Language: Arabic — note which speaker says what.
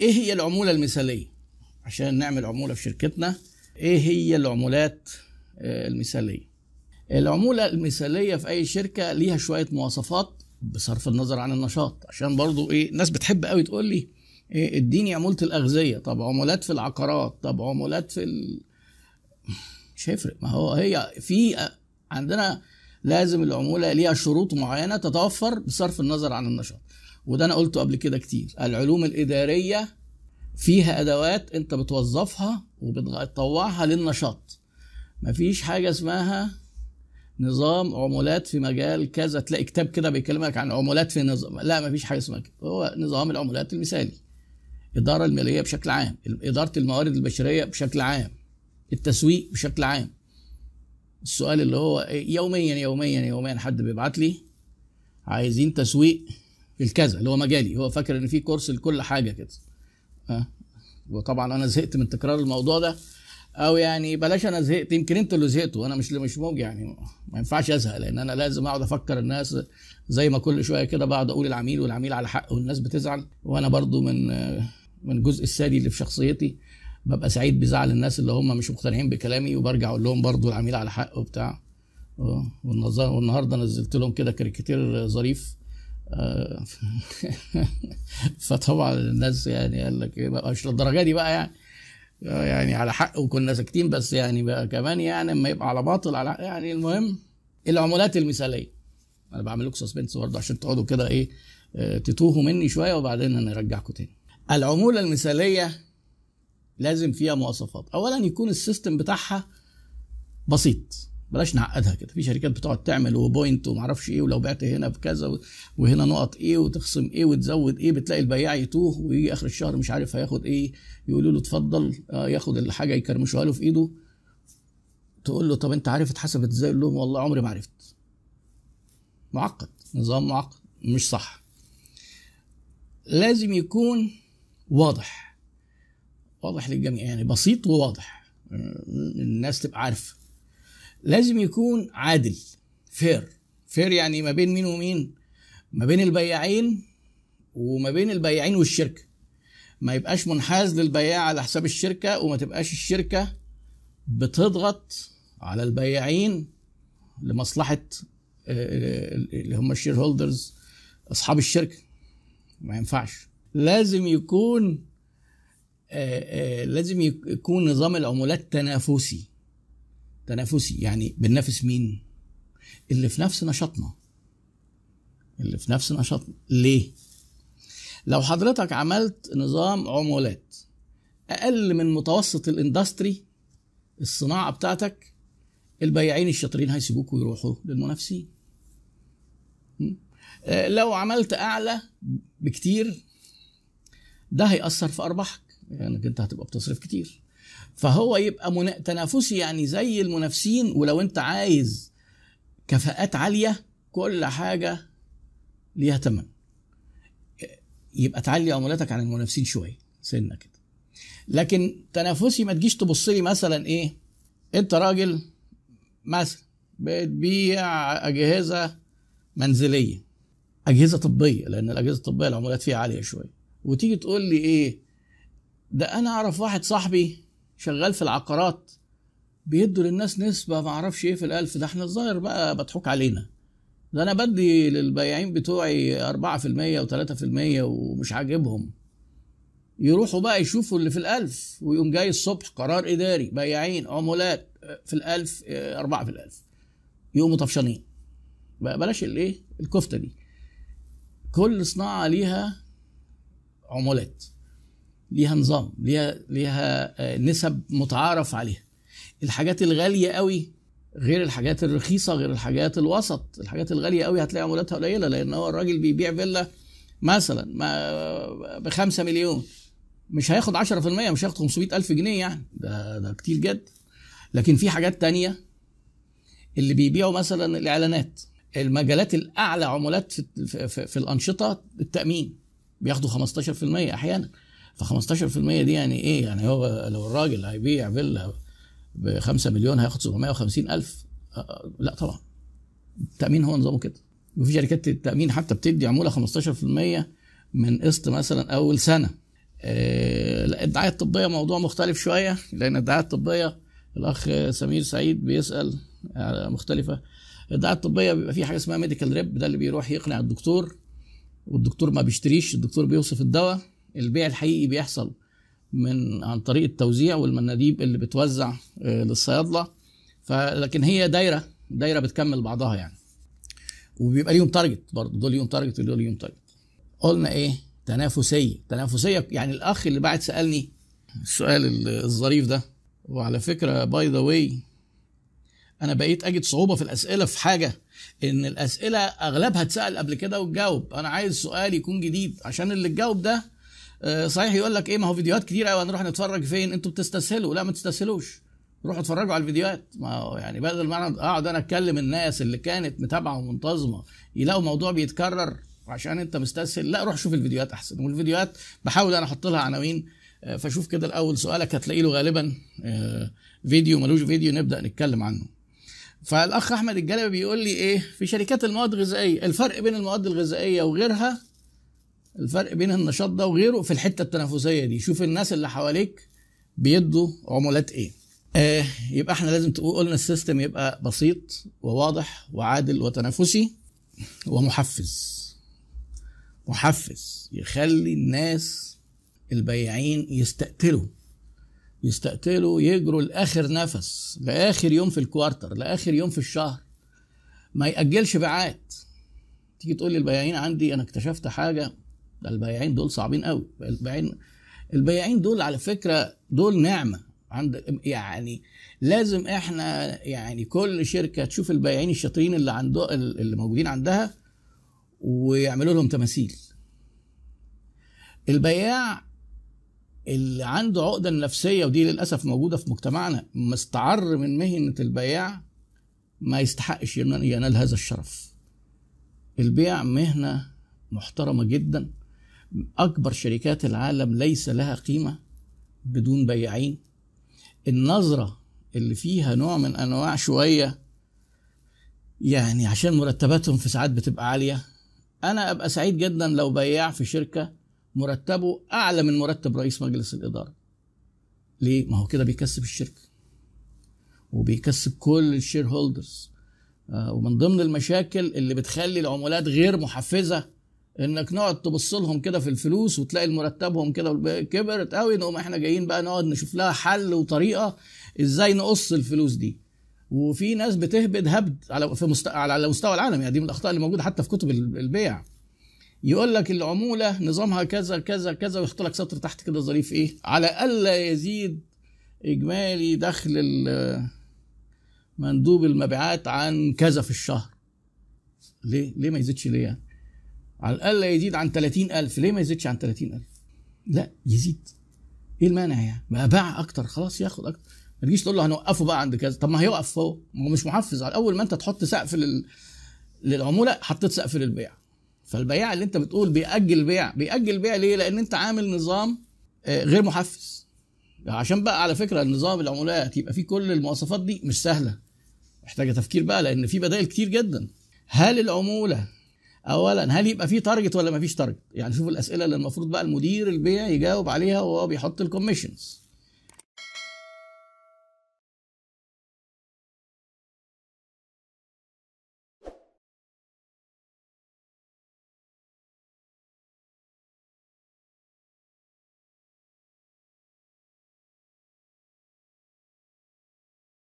Speaker 1: إيه هي العمولة المثالية؟ عشان نعمل عمولة في شركتنا إيه هي العمولات آه، المثالية؟ العمولة المثالية في أي شركة ليها شوية مواصفات بصرف النظر عن النشاط. عشان برضو إيه الناس بتحب قوي تقول لي إيه إديني عمولة الأغذية. طب عمولات في العقارات طب عمولات في ال... مش هيفرق. ما هو هي في عندنا لازم العمولة ليها شروط معينة تتوفر بصرف النظر عن النشاط. وده أنا قلته قبل كده كتير. العلوم الإدارية فيها أدوات أنت بتوظفها وبتطوعها للنشاط. مفيش حاجة اسمها نظام عمولات في مجال كذا. تلاقي كتاب كده بيكلمك عن عمولات في نظام لا مفيش حاجة اسمها كده. هو نظام العمولات المثالي. الاداره المالية بشكل عام إدارة الموارد البشرية بشكل عام التسويق بشكل عام. السؤال اللي هو يوميا يوميا يوميا حد بيبعت لي عايزين تسويق الكذا اللي هو مجالي. هو فاكر إن في كورس لكل حاجة كده. أه؟ وطبعا أنا زهقت من تكرار الموضوع ده. أو يعني بلاش أنا زهقت يمكن أنتوا اللي زهقتوا. أنا مش مش موجي يعني ما ينفعش أزهق لأن أنا لازم أقعد أفكر الناس زي ما كل شوية كده بقعد أقول العميل والعميل على حق والناس بتزعل. وأنا برضو من من الجزء السادي اللي في شخصيتي ببقى سعيد بزعل الناس اللي هم مش مقتنعين بكلامي وبرجع أقول لهم برضو العميل على حق وبتاع. والنهاردة نزلت لهم كده كاريكاتير ظريف. فطبعا الناس يعني قال لك إيه بقى؟ مش للدرجة دي بقى يعني. آه، يعني على حق وكنا ساكتين بس يعني بقى كمان يعني اما يبقى على باطل على يعني المهم العمولات المثالية. أنا بعمل لكم suspense برضه عشان تقعدوا كده إيه آه، تتوهوا مني شوية وبعدين نرجعكم تاني. العمولة المثالية لازم فيها مواصفات. اولا يكون ال system بتاعها بسيط. بلاش نعقدها كده. في شركات بتقعد تعمل وبوينت ومعرفش إيه ولو بعت هنا بكذا وهنا نقط إيه وتخصم إيه وتزود إيه بتلاقي البياع يتوه ويجي آخر الشهر مش عارف هياخد إيه يقولوا له اتفضل آه ياخد الحاجة يكرمشوها له في إيده. تقول له طب أنت عارف اتحسبت إزاي؟ يقول لهم والله عمري ما عرفت. معقد نظام معقد مش صح. لازم يكون واضح. واضح للجميع يعني بسيط وواضح. الناس تبقى عارفة. لازم يكون عادل fair fair يعني ما بين مين ومين؟ ما بين البياعين وما بين البياعين والشركة. ما يبقاش منحاز للبياع على حساب الشركة وما تبقاش الشركة بتضغط على البياعين لمصلحة آه، اللي هم ال shareholders أصحاب الشركة. ما ينفعش. لازم يكون آه، آه، لازم يكون نظام العمولات تنافسي. تنافسي. يعني بننافس مين؟ اللي في نفس نشاطنا. اللي في نفس نشاطنا. ليه؟ لو حضرتك عملت نظام عمولات أقل من متوسط الإندستري الصناعة بتاعتك البياعين الشاطرين هيسيبوك ويروحوا للمنافسين. آه، لو عملت أعلى بكتير ده هيأثر في أرباحك. يعني أنت هتبقى بتصرف كتير. فهو يبقى منا... تنافسي يعني زي المنافسين ولو انت عايز كفاءات عالية كل حاجة ليها ثمن يبقى تعلي عمولاتك عن المنافسين شوية سنة كده. لكن تنافسي ما تجيش تبص لي مثلا إيه أنت راجل مثلا بتبيع أجهزة منزلية أجهزة طبية لأن الأجهزة الطبية العمولات فيها عالية شوية. وتيجي تقول لي إيه ده أنا أعرف واحد صاحبي شغال في العقارات بيدوا للناس نسبة ما أعرفش إيه في الألف. ده إحنا الظاهر بقى مضحوك علينا. ده أنا بدي للبياعين بتوعي 4% و3% ومش عاجبهم. يروحوا بقى يشوفوا اللي في الألف ويقوم جاي الصبح قرار إداري بياعين عمولات في الألف أربعة في الألف. يقوموا طفشانين. بلاش الإيه الكفتة دي. كل صناعة ليها عمولات. ليها نظام ليها ليها آه، نسب متعارف عليها. الحاجات الغالية قوي غير الحاجات الرخيصة غير الحاجات الوسط. الحاجات الغالية قوي هتلاقي عمولاتها قليلة لأن هو الراجل بيبيع فيلا مثلا ب 5 مليون. مش هياخد 10% مش هياخد 500 ألف جنيه يعني. ده ده كتير جدا لكن في حاجات تانية اللي بيبيعوا مثلا الإعلانات. المجالات الأعلى عمولات في, في, في, الأنشطة التأمين. بياخدوا 15% أحيانا. ف 15% دي يعني إيه؟ يعني هو لو الراجل هيبيع فيلا ب 5 مليون هياخد 750 ألف. آه، آه، لا طبعا. التأمين هو نظامه كده. وفي شركات التأمين حتى بتدي عمولة 15% من قسط مثلا أول سنة. آه، لا الدعاية الطبية موضوع مختلف شوية لأن الدعاية الطبية الأخ سمير سعيد بيسأل مختلفة. الدعاية الطبية بيبقى في حاجة اسمها ميديكال ريب ده اللي بيروح يقنع الدكتور والدكتور ما بيشتريش الدكتور بيوصف الدواء البيع الحقيقي بيحصل من عن طريق التوزيع والمناديب اللي بتوزع آه، للصيادلة. فلكن هي دايرة دايرة بتكمل بعضها يعني. وبيبقى ليهم target برضه. دول ليهم target ودول ليهم target قلنا إيه؟ تنافسية. تنافسية يعني الأخ اللي بعد سألني السؤال الظريف ده. وعلى فكرة by the way أنا بقيت أجد صعوبة في الأسئلة في حاجة. إن الأسئلة أغلبها اتسأل قبل كده وتجاوب. أنا عايز سؤال يكون جديد. عشان اللي تجاوب ده صحيح يقول لك إيه ما هو فيديوهات كتير قوي هنروح نتفرج فين؟ أنتوا بتستسهلوا. لا ما تستسهلوش. روحوا اتفرجوا على الفيديوهات. ما هو يعني بدل ما أنا أقعد أنا أتكلم الناس اللي كانت متابعة ومنتظمة يلاقوا موضوع بيتكرر عشان أنت مستسهل. لا روح شوف الفيديوهات أحسن. والفيديوهات بحاول أنا أحط لها عناوين آه، فشوف كده الأول سؤالك هتلاقي له غالبا آه، فيديو ملوش فيديو نبدأ نتكلم عنه. فالأخ أحمد الجلبي بيقول لي إيه في شركات المواد الغذائية الفرق بين المواد الغذائية وغيرها الفرق بين النشاط ده وغيره في الحتة التنافسية دي. شوف الناس اللي حواليك بيدوا عمولات إيه. آه يبقى إحنا لازم قلنا ال system يبقى بسيط وواضح وعادل وتنافسي ومحفز. محفز يخلي الناس البياعين يستقتلوا. يستقتلوا يجروا لآخر نفس لآخر يوم في الكوارتر لآخر يوم في الشهر. ما يأجلش بيعات تيجي تقول لي البياعين عندي أنا اكتشفت حاجة ده البياعين دول صعبين قوي. البياعين البياعين دول على فكرة دول نعمة. عند يعني لازم إحنا يعني كل شركة تشوف البياعين الشاطرين اللي عنده اللي موجودين عندها ويعملوا لهم تماثيل. البياع اللي عنده عقدة نفسية ودي للأسف موجودة في مجتمعنا مستعر من مهنة البياع ما يستحقش ينال هذا الشرف. البيع مهنة محترمة جدا. أكبر شركات العالم ليس لها قيمة بدون بياعين. النظرة اللي فيها نوع من أنواع شوية يعني عشان مرتباتهم في ساعات بتبقى عالية أنا أبقى سعيد جدا لو بياع في شركة مرتبه أعلى من مرتب رئيس مجلس الإدارة. ليه؟ ما هو كده بيكسب الشركة وبيكسب كل ال shareholders. آه ومن ضمن المشاكل اللي بتخلي العمولات غير محفزة انك نقعد تبص لهم كده في الفلوس وتلاقي مرتبهم كده كبرت قوي نقوم إحنا جايين بقى نقعد نشوف لها حل وطريقة إزاي نقص الفلوس دي. وفي ناس بتهبد هبد على في مست... على مستوى العالم يعني دي من الأخطاء اللي موجودة حتى في كتب البيع. يقول لك العمولة نظامها كذا كذا كذا ويحط لك سطر تحت كده ظريف إيه على ألا يزيد إجمالي دخل مندوب المبيعات عن كذا في الشهر. ليه؟ ليه ما يزيدش ليه يعني؟ على الأقل يزيد عن 30000 ليه ما يزيدش عن 30000 لا يزيد. إيه المانع يعني؟ ما باع أكتر خلاص ياخد أكتر. ما تجيش تقول له هنوقفه بقى عند كذا. طب ما هيوقف هو ما هو مش محفز. على أول ما أنت تحط سقف لل... للعمولة حطيت سقف للبيع. فالبياع اللي أنت بتقول بيأجل بيع. بيأجل بيع ليه؟ لأن أنت عامل نظام آه، غير محفز. عشان بقى على فكرة النظام العمولات يبقى فيه كل المواصفات دي مش سهلة. محتاجة تفكير بقى لأن في بدائل كتير جدا. هل العمولة اولا هل يبقى في target ولا ما فيش target يعني شوف الأسئلة اللي المفروض بقى المدير البيع يجاوب عليها وهو بيحط ال commissions